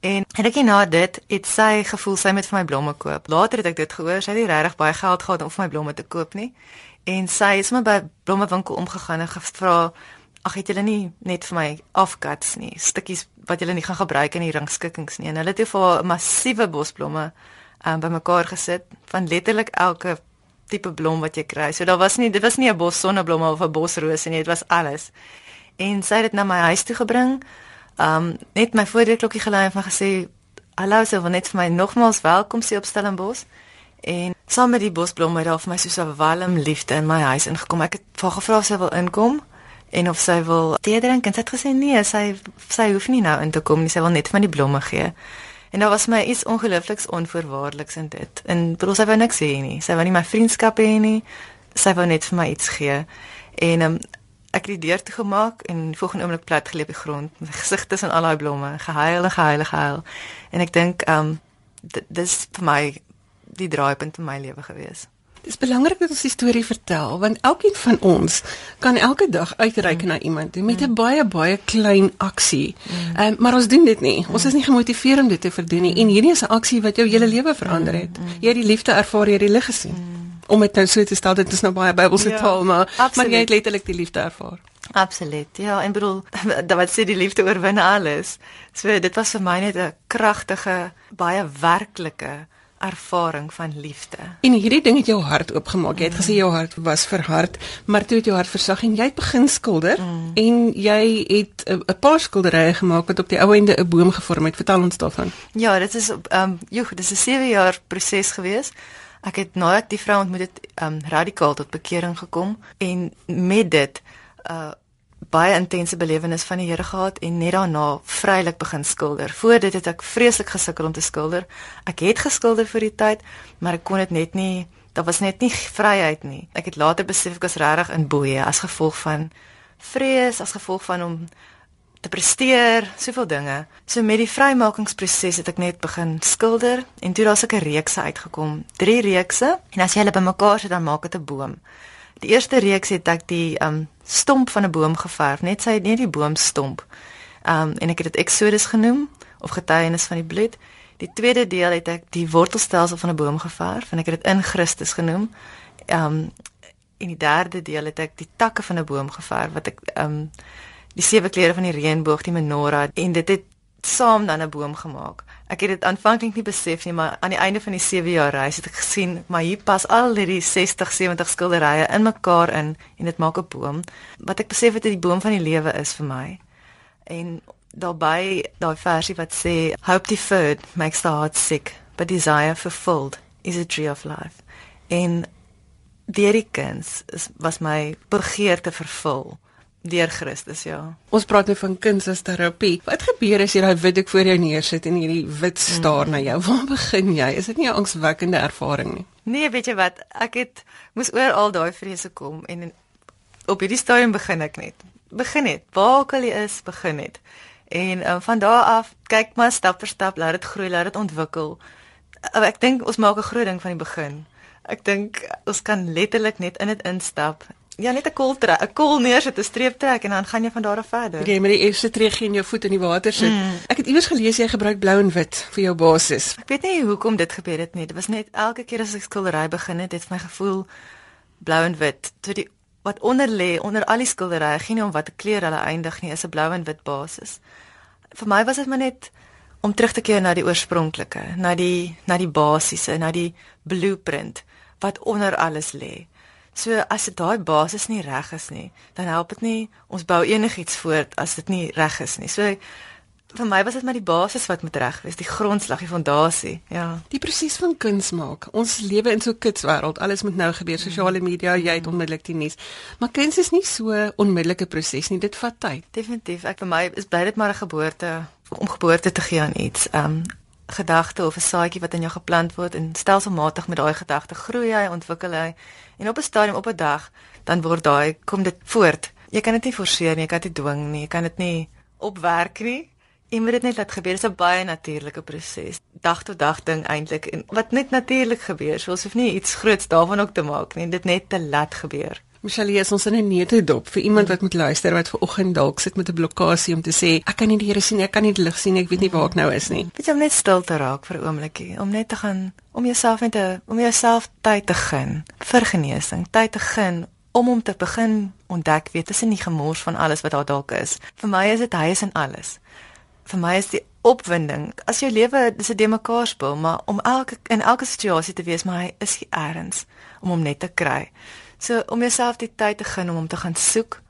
En ek na dit het sy gevoel sy moet vir my blomme koop. Later het ek dit gehoor, sy het nie regtig baie geld gehad om vir my blomme te koop nie en sy het sommer by blommewinkel omgegaan en gevra ag het julle nie net vir my afkats nie stukkies wat julle nie gaan gebruik in die ringskikkings nie? En hulle het toe vir 'n massiewe bosblomme um, bymekaar gesit van letterlik elke tipe blom wat jy kry. So daar was nie dit was nie 'n bos sonneblomme of 'n bosrose nie dit was alles. En sy het dit na my huis toe gebring. Um net my voordeurklokkie gelei en gesê hallo sy wil net vir my nogmaals welkom sê op Stellenbosch En saam met die bosblomme het daar vir my so 'n warm liefde in my huis ingekom. Ek het vir gevra of sy wil inkom en of sy wil tee drink en sy het gesê nee, sy sy hoef nie nou in te kom nie. Sy wil net van die blomme gee. En daar was my iets ongeloofliks onvoorwaardeliks in dit. En bedoel sy wou niks hê nie. Sy wou nie my vriendskap hê nie. Sy wou net vir my iets gee. En um, ek het die deur toe gemaak en volgende oomblik plat geleep op die grond my gesig tussen al daai blomme, gehuil en gehuil en gehuil. En ek dink um dis vir my die draaipunt in my lewe gewees. Dit is belangrik dat ons die storie vertel want elkeen van ons kan elke dag uitreik mm. na iemand met 'n mm. baie baie klein aksie. Mm. Um, maar ons doen dit nie. Mm. Ons is nie gemotiveer om dit te verdoen nie. Mm. En hierdie is 'n aksie wat jou hele lewe verander het. Mm. Jy het die liefde ervaar, jy het die lig gesien. Mm. Om dit nou so te stel, dit is nou baie Bybelse ja, taal, maar absoluut. maar jy het letterlik die liefde ervaar. Absoluut. Ja, en bedoel, <laughs> dat wat sê die liefde oorwin alles. So dit was vir my net 'n kragtige, baie werklike ervaring van liefde. En hierdie ding het jou hart oopgemaak. Jy het gesê jou hart was verhard, maar toe het jou hart versag en jy het begin skilder mm. en jy het 'n paar skilderye gemaak wat op die ou ende 'n boom gevorm het. Vertel ons daarvan. Ja, dit is ehm um, joh, dit is 'n 7 jaar proses gewees. Ek het nadat die vrou ontmoet het, ehm um, radikaal tot bekering gekom en met dit uh baie intense belewenis van die Here gehad en net daarna vrylik begin skilder. Voor dit het ek vreeslik gesukkel om te skilder. Ek het geskilder vir die tyd, maar ek kon dit net nie, daar was net nie vryheid nie. Ek het later besef ek was regtig in boeye as gevolg van vrees, as gevolg van om te presteer, soveel dinge. So met die vrymakingsproses het ek net begin skilder en toe daar's ek 'n reeks uitgekom, drie reekse en as jy hulle bymekaar sit dan maak dit 'n boom. Die eerste reeks het ek die um stomp van 'n boom geverf, net sy net die boomstomp. Um en ek het dit Exodus genoem of getuienis van die bloed. Die tweede deel het ek die wortelstelsel van 'n boom geverf en ek het dit in Christus genoem. Um en die derde deel het ek die takke van 'n boom geverf wat ek um die sewe kleure van die reënboog, die menorah en dit het saam dan 'n boom gemaak. Ek het dit aanvanklik nie besef nie, maar aan die einde van die 7 jaar reis het ek gesien, maar hier pas al hierdie 60, 70 skilderye in mekaar in en dit maak 'n boom. Wat ek besef het dit die boom van die lewe is vir my. En daarbey daai versie wat sê hope deferred makes the heart sick, but desire fulfilled is a tree of life. En die kuns was my begeerte vervul deur Christus ja. Ons praat nou van kuns as terapie. Wat gebeur as jy daai wit doek voor jou neersit en hierdie wit staar mm. na jou? <laughs> Waar begin jy? Is dit nie 'n angswekkende ervaring nie? Nee, weet jy wat? Ek het moes oor al daai vrese kom en op hierdie stadium begin ek net. Begin net. Waar ook al jy is, begin net. En um, van daar af kyk maar stap vir stap, laat dit groei, laat dit ontwikkel. Ek dink ons maak 'n groot ding van die begin. Ek dink ons kan letterlik net in dit instap Ja, net 'n kol trek, 'n kol neersit, 'n streep trek en dan gaan jy van daar af verder. Jy met die eerste tree in jou voet in die water sit. Mm. Ek het iewers gelees jy gebruik blou en wit vir jou basis. Ek weet nie hoekom dit gebeur het nie. Dit was net elke keer as ek skildery begin het, het my gevoel blou en wit. Toe die wat onder lê, onder al die skilderye, geen om watter kleur hulle eindig nie, is 'n blou en wit basis. Vir my was dit maar net om terug te keer na die oorspronklike, na die na die basiese, na die blueprint wat onder alles lê. So as dit daai basis nie reg is nie, dan help dit nie ons bou enigiets voort as dit nie reg is nie. So vir my was dit maar die basis wat moet reg wees, die grondslag, die fondasie. Ja. Die proses van kuns maak. Ons lewe in so 'n kitswêreld. Alles moet nou gebeur. Sosiale media, jy het onmiddellik die nuus. Maar kuns is nie so 'n onmiddellike proses nie. Dit vat tyd. Definitief. Ek vir my is bly dit maar 'n geboorte om geboorte te gee aan iets. Ehm um, gedagte of 'n saadjie wat in jou geplant word en stelselmatig met daai gedagte groei hy, ontwikkel hy en op 'n stadium op 'n dag dan word daai kom dit voort. Jy kan dit nie forceer nie, jy kan dit dwing nie, jy kan dit nie opwerk nie. Jy moet dit net laat gebeur. Dit is 'n baie natuurlike proses. Dag tot dag ding eintlik en wat net natuurlik gebeur. So ons hoef nie iets groots daarvan ook te maak nie, dit net te laat gebeur. Michelle, is ons in 'n neete dop vir iemand wat moet luister wat ver oggend dalk sit met 'n blokkade om te sê ek kan nie die Here sien nie, ek kan nie die lig sien nie, ek weet nie waar ek nou is nie. Weet jy om net stil te raak vir 'n oombliekie, om net te gaan om jouself net te om jouself tyd te gun vir genesing, tyd te gun om om te begin ontdek weet tussen die gemors van alles wat daar dalk is. Vir my is dit hy is in alles. Vir my is die opwinding. As jou lewe dis 'n demekaar speel, maar om elke in elke situasie te wees, maar hy is hier eers om hom net te kry. So om jouself die tyd te gun om hom te gaan soek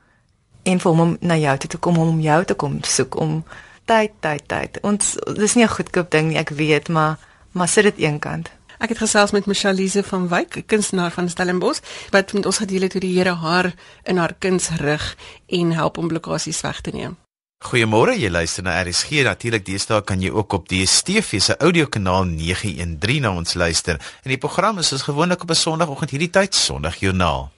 en vir hom om na jou toe te kom om jou te kom soek om tyd tyd tyd. Ons dis nie 'n goedkoop ding nie, ek weet, maar maar sit dit eenkant. Ek het gesels met Michelle Lise van Wyk, 'n kunstenaar van Stellenbosch, wat met ons gedeel het hoe die Here haar in haar kuns rig en help om blokkades weg te neem. Goeiemôre, jy luister na RSG. Natuurlik, deesdae kan jy ook op DStv se audiokanaal 913 na ons luister. En die program is soos gewoonlik op 'n Sondagoggend hierdie tyd, Sondagjoernaal.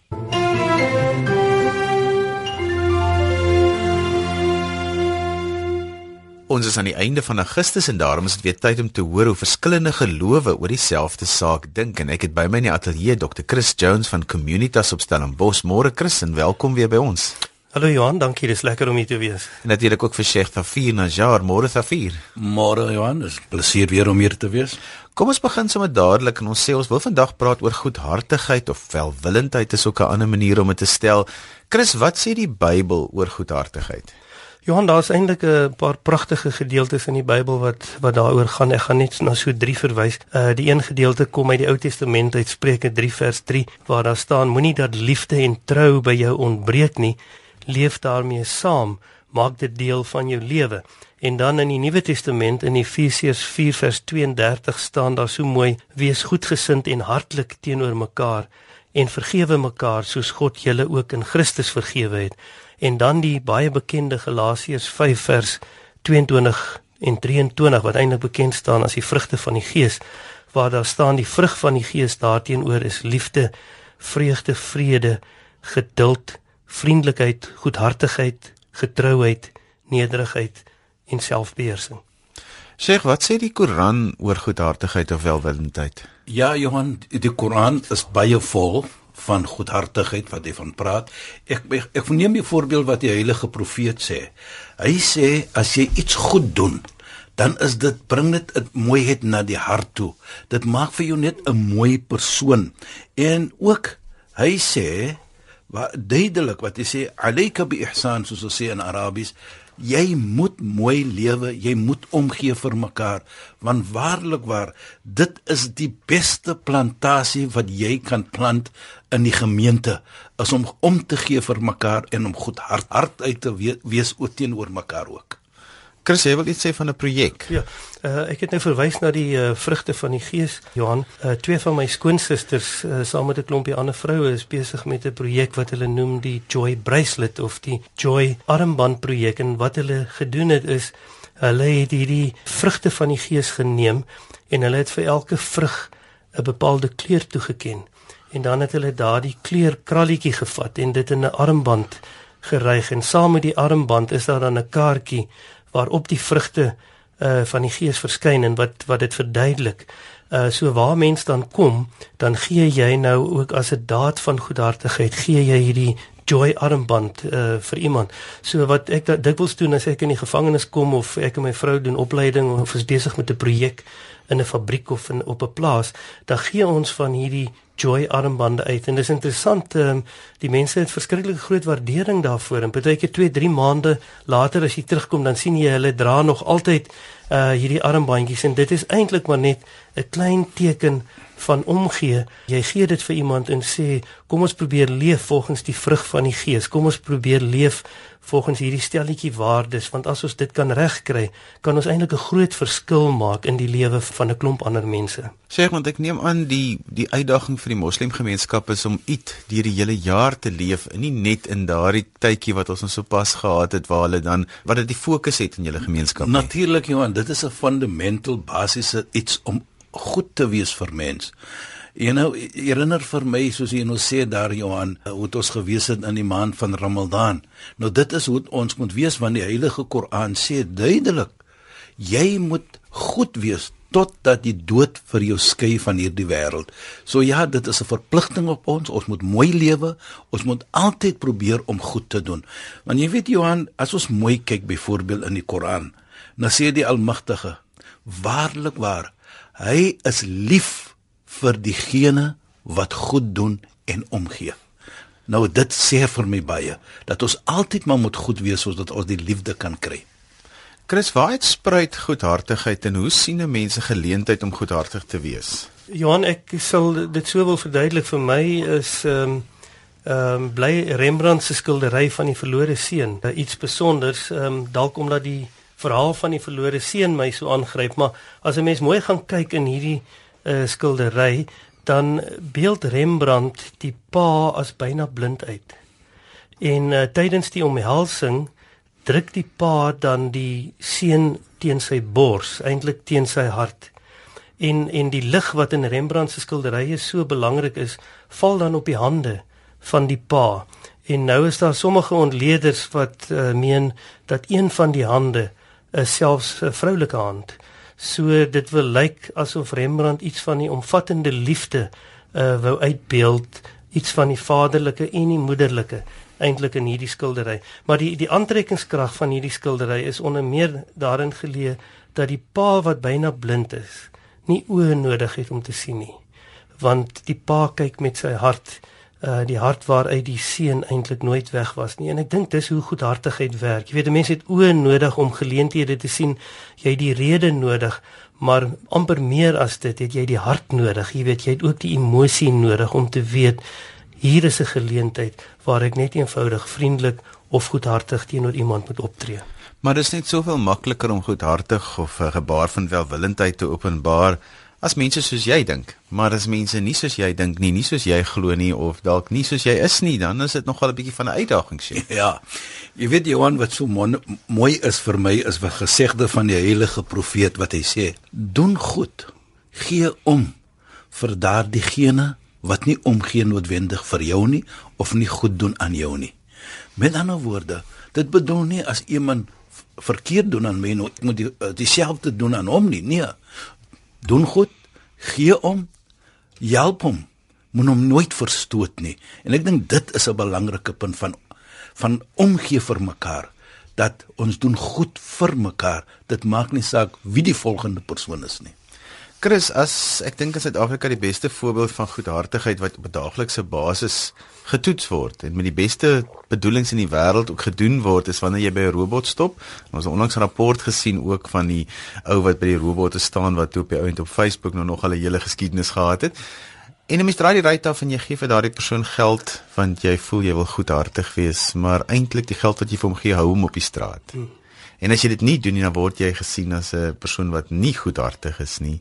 Ons is aan die einde van Augustus en daarom is dit weer tyd om te hoor hoe verskillende gelowe oor dieselfde saak dink en ek het by my in die ateljee Dr. Chris Jones van Communitas op Stellenbosch. Môre Chris en welkom weer by ons. Hallo Johan, dankie, dis lekker om hier te wees. En natuurlik ook vir Sheikh Tafir Najjar, môre Tafir. Môre Johan, dis plesier weer om hier te wees. Kom ons begin sommer dadelik en ons sê ons wil vandag praat oor goedhartigheid of welwillendheid is ook 'n ander manier om dit te stel. Chris, wat sê die Bybel oor goedhartigheid? Johan, daar's eintlik 'n paar pragtige gedeeltes in die Bybel wat wat daaroor gaan. Ek gaan net na so 3 verwys. Uh die een gedeelte kom uit die Ou Testament uit Spreuke 3 vers 3 waar daar staan: Moenie dat liefde en trou by jou ontbreek nie. Leef daarmee saam, maak dit deel van jou lewe. En dan in die Nuwe Testament in Efesiërs 4 vers 32 staan daar so mooi: Wees goedgesind en hartlik teenoor mekaar en vergewe mekaar soos God julle ook in Christus vergewe het en dan die baie bekende Galasiërs 5 vers 22 en 23 wat eintlik bekend staan as die vrugte van die Gees waar daar staan die vrug van die Gees daarteenoor is liefde, vreugde, vrede, geduld, vriendelikheid, goedhartigheid, getrouheid, nederigheid en selfbeheersing. Sê wat sê die Koran oor goedhartigheid of welwillendheid? Ja, Johan, die Koran is baie vol van goedhartigheid wat hy van praat. Ek ek, ek neem 'n voorbeeld wat die heilige profeet sê. Hy sê as jy iets goed doen, dan is dit bring dit 'n mooiheid na die hart toe. Dit maak vir jou net 'n mooi persoon. En ook hy sê wat duidelik wat hy sê alayka bi ihsan soos ons sê in Arabies jy moet mooi lewe, jy moet omgee vir mekaar, want waarlik waar, dit is die beste plantasie wat jy kan plant in die gemeente, is om om te gee vir mekaar en om goed hart hart uit te we wees oor teenoor mekaar ook. Chris, jy wil iets sê van 'n projek? Ja, uh, ek het nou verwys na die uh, vrugte van die Gees, Johan. Uh, twee van my skoonsusters uh, saam met 'n klompie ander vroue is besig met 'n projek wat hulle noem die Joy Bracelet of die Joy Armband projek en wat hulle gedoen het is hulle het hierdie vrugte van die Gees geneem en hulle het vir elke vrug 'n bepaalde kleur toegeken. En dan het hulle daardie kleur kralletjie gevat en dit in 'n armband geryg en saam met die armband is daar dan 'n kaartjie waarop die vrugte uh van die gees verskyn en wat wat dit verduidelik. Uh so waar mens dan kom, dan gee jy nou ook as 'n daad van goedhartigheid, gee jy hierdie joy armband uh vir iemand. So wat ek dikwels doen as ek in die gevangenis kom of ek en my vrou doen opleiding of is besig met 'n projek in 'n fabriek of in op 'n plaas, dan gee ons van hierdie joy armbande uit en dis interessant um, die mense het verskriklik groot waardering daarvoor en baie keer 2 3 maande later as jy terugkom dan sien jy hulle dra nog altyd uh hierdie armbandjies en dit is eintlik maar net 'n klein teken van omgee. Jy gee dit vir iemand en sê, "Kom ons probeer leef volgens die vrug van die Gees. Kom ons probeer leef volgens hierdie stelletjie waardes, want as ons dit kan regkry, kan ons eintlik 'n groot verskil maak in die lewe van 'n klomp ander mense." Sê want ek neem aan die die uitdaging vir die moslemgemeenskap is om uit deur die hele jaar te leef, nie net in daardie tydjie wat ons ons sopas gehad het waar hulle dan wat dit die fokus het in julle gemeenskap. Natuurlik, Johan, dit is 'n fundamental basiese iets om goed te wees vir mens. Jy nou herinner vir my soos jy nou sê daar Johan, hoe dit ons gewees het in die maand van Ramadan. Nou dit is hoe ons moet wees want die Heilige Koran sê duidelik jy moet goed wees totdat die dood vir jou skei van hierdie wêreld. So ja, dit is 'n verpligting op ons. Ons moet mooi lewe. Ons moet altyd probeer om goed te doen. Want jy weet Johan, as ons mooi kyk byvoorbeeld in die Koran, dan sê die Almagtige, waarlik waar, Hy is lief vir diegene wat goed doen en omgee. Nou dit sê vir my baie dat ons altyd maar moet goed wees sodat ons die liefde kan kry. Chris, waar het spruit goedhartigheid en hoe sien 'n mens 'n geleentheid om goedhartig te wees? Johan, ek sal dit sou wil verduidelik vir my is ehm um, ehm um, bly Rembrandt se skildery van die verlore seun, iets spesonders, ehm um, dalk omdat die verhaal van die verlore seun my so aangryp, maar as 'n mens mooi gaan kyk in hierdie uh, skildery, dan beeld Rembrandt die pa as byna blind uit. En uh, tydens die omhelsing druk die pa dan die seun teen sy bors, eintlik teen sy hart. En en die lig wat in Rembrandt se skilderye so belangrik is, val dan op die hande van die pa. En nou is daar sommige ontleeders wat uh, meen dat een van die hande is selfs 'n vroulike hand. So dit wil lyk asof Rembrandt iets van die omvattende liefde uh wou uitbeeld, iets van die vaderlike en die moederlike eintlik in hierdie skildery. Maar die die aantrekkingskrag van hierdie skildery is onder meer daarin geleë dat die pa wat byna blind is, nie oë nodig het om te sien nie. Want die pa kyk met sy hart uh die hart waaruit die seun eintlik nooit weg was nie. En ek dink dis hoe goedhartigheid werk. Jy weet, 'n mens het oë nodig om geleenthede te sien. Jy het die rede nodig, maar amper meer as dit het jy die hart nodig. Jy weet, jy het ook die emosie nodig om te weet hier is 'n geleentheid waar ek net eenvoudig vriendelik of goedhartig teenoor iemand moet optree. Maar dit is net soveel makliker om goedhartig of 'n gebaar van welwillendheid te openbaar as mense soos jy dink. Maar as mense nie soos jy dink nie, nie soos jy glo nie of dalk nie soos jy is nie, dan is dit nogal 'n bietjie van 'n uitdaging sien. <laughs> Ja. Jy weet Johan wat so mooi is vir my is wat gesegde van die heilige profeet wat hy sê: "Doen goed. Gee om vir daardie wat nie omgee noodwendig vir jou nie of nie goed doen aan jou nie." Met ander woorde, dit bedoel nie as iemand verkeerd doen aan my nou ek moet die, uh, dieselfde doen aan hom nie. Nee. Doen goed, gee om, help hom. Moet hom nooit verstoot nie. En ek dink dit is 'n belangrike punt van van omgee vir mekaar dat ons doen goed vir mekaar. Dit maak nie saak wie die volgende persoon is nie. Chris, as ek dink in Suid-Afrika die beste voorbeeld van goedhartigheid wat op 'n daaglikse basis getoets word en met die beste bedoelings in die wêreld ook gedoen word is wanneer jy by 'n robot stop. Ons het onlangs 'n rapport gesien ook van die ou wat by die robotte staan wat op die ount op Facebook nou nog al 'n hele geskiedenis gehad het. En 'n mens draai die ryte af en jy gee vir daardie persoon geld want jy voel jy wil goedhartig wees, maar eintlik die geld wat jy vir hom gee hou hom op die straat. Hmm. En as jy dit nie doen nie, dan word jy gesien as 'n persoon wat nie goedhartig is nie.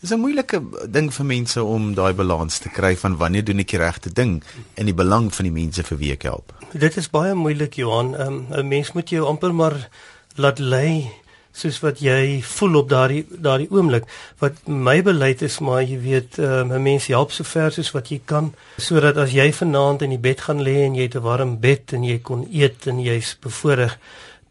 Dis 'n moeilike ding vir mense om daai balans te kry van wanneer doen ek die regte ding in die belang van die mense vir wie ek help. Dit is baie moeilik Johan. Um, 'n Mens moet jou amper maar laat lei soos wat jy voel op daardie daardie oomblik. Wat my beleid is maar jy weet um, 'n um, mens help so ver soos wat jy kan sodat as jy vanaand in die bed gaan lê en jy het 'n warm bed en jy kon eet en jy's bevoorreg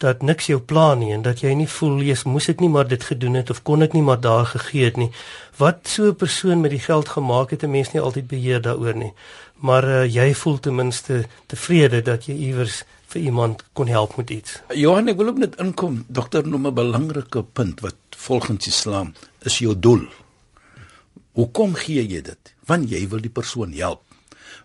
dat niks jou pla nie en dat jy nie voel jy's moes ek nie maar dit gedoen het of kon ek nie maar daar gegee het nie. Wat so 'n persoon met die geld gemaak het, 'n mens nie altyd beheer daaroor nie. Maar uh, jy voel ten minste tevrede dat jy iewers vir iemand kon help met iets. Johan, ek wil ook net inkom. Dokter noem 'n belangrike punt wat volgens Islam is jou doel. Hoekom gee jy dit? Want jy wil die persoon help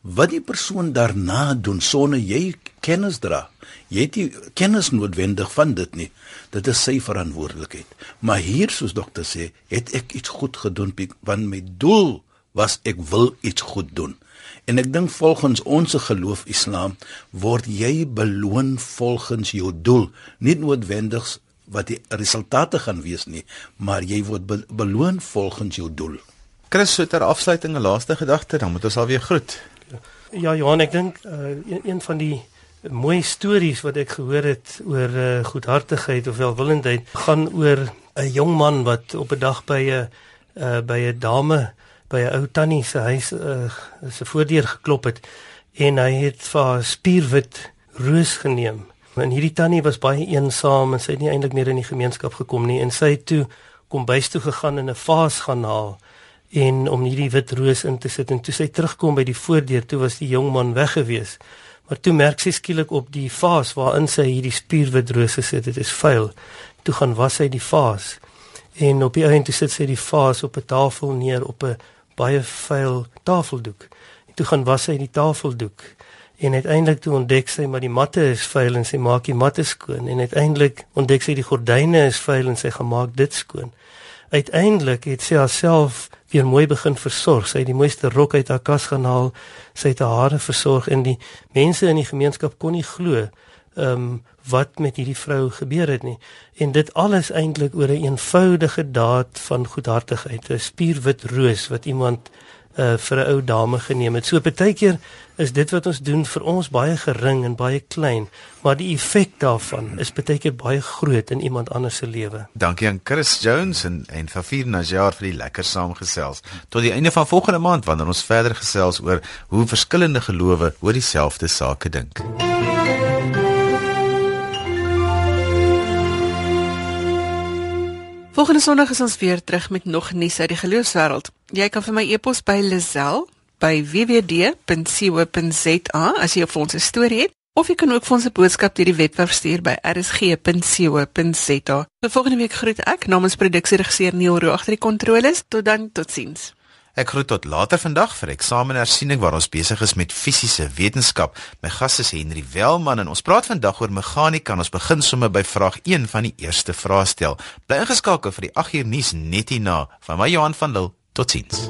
wat die persoon daarna doen sonder jy kennis dra. Jy het nie kennis noodwendig van dit nie. Dit is sy verantwoordelikheid. Maar hier soos dokter sê, het ek iets goed gedoen want my doel was ek wil iets goed doen. En ek dink volgens ons geloof Islam word jy beloon volgens jou doel, nie noodwendig wat die resultate gaan wees nie, maar jy word be beloon volgens jou doel. Chris, so ter afsluiting 'n laaste gedagte, dan moet ons alweer groet. Ja Johan, ek dink uh, een, een van die mooi stories wat ek gehoor het oor uh, goedhartigheid of welwillendheid gaan oor 'n jong man wat op 'n dag by 'n uh, by 'n dame by 'n ou tannie se huis uh, se voordeur geklop het en hy het vir haar spierwit roos geneem. En hierdie tannie was baie eensaam en sy het nie eintlik meer in die gemeenskap gekom nie en sy het toe kom bys toe gegaan en 'n vaas gaan haal en om hierdie wit roos in te sit. En toe sy terugkom by die voordeur toe was die jong man weg gewees. Maar toe merk sy skielik op die vaas waarin sy hierdie spierwit roos gesit het dit is vuil. Toe gaan was hy die vaas. En op die einde sit sy die vaas op 'n tafel neer op 'n baie vuil tafeldoek. En toe gaan was hy die tafeldoek. En uiteindelik toe ontdek sy maar die matte is vuil en sy maak die matte skoon. En uiteindelik ontdek sy die gordyne is vuil en sy gemaak dit skoon. Uiteindelik het sy haarself weer mooi begin versorg. Sy het die mooiste rok uit haar kas gaan haal. Sy het haar hare versorg en die mense in die gemeenskap kon nie glo ehm um, wat met hierdie vrou gebeur het nie. En dit alles eintlik oor 'n eenvoudige daad van goedhartigheid, 'n spierwit roos wat iemand uh, vir 'n ou dame geneem het. So partykeer is dit wat ons doen vir ons baie gering en baie klein, maar die effek daarvan is baie keer baie groot in iemand anders se lewe. Dankie aan Chris Jones en en Fafir Najar vir die lekker saamgesels. Tot die einde van volgende maand wanneer ons verder gesels oor hoe verskillende gelowe oor dieselfde sake dink. Volgende Sondag is ons weer terug met nog nuus uit die geloofswêreld. Jy kan vir my e-pos by Lazel by www.co.za as jy vir ons 'n storie het of jy kan ook vir ons 'n boodskap deur die webwerf stuur by rsg.co.za. Vir volgende week groet ek namens produksieregisseur Neil Roo agter die kontroles. Tot dan, totsiens. Ek groet tot later vandag vir eksamenersiening waar ons besig is met fisiese wetenskap. My gas is Henry Welman en ons praat vandag oor meganika. Ons begin sommer by vraag 1 van die eerste vraestel. Bly ingeskakel vir die 8 uur nuus net hierna. Van my Johan van Lille. Totsiens.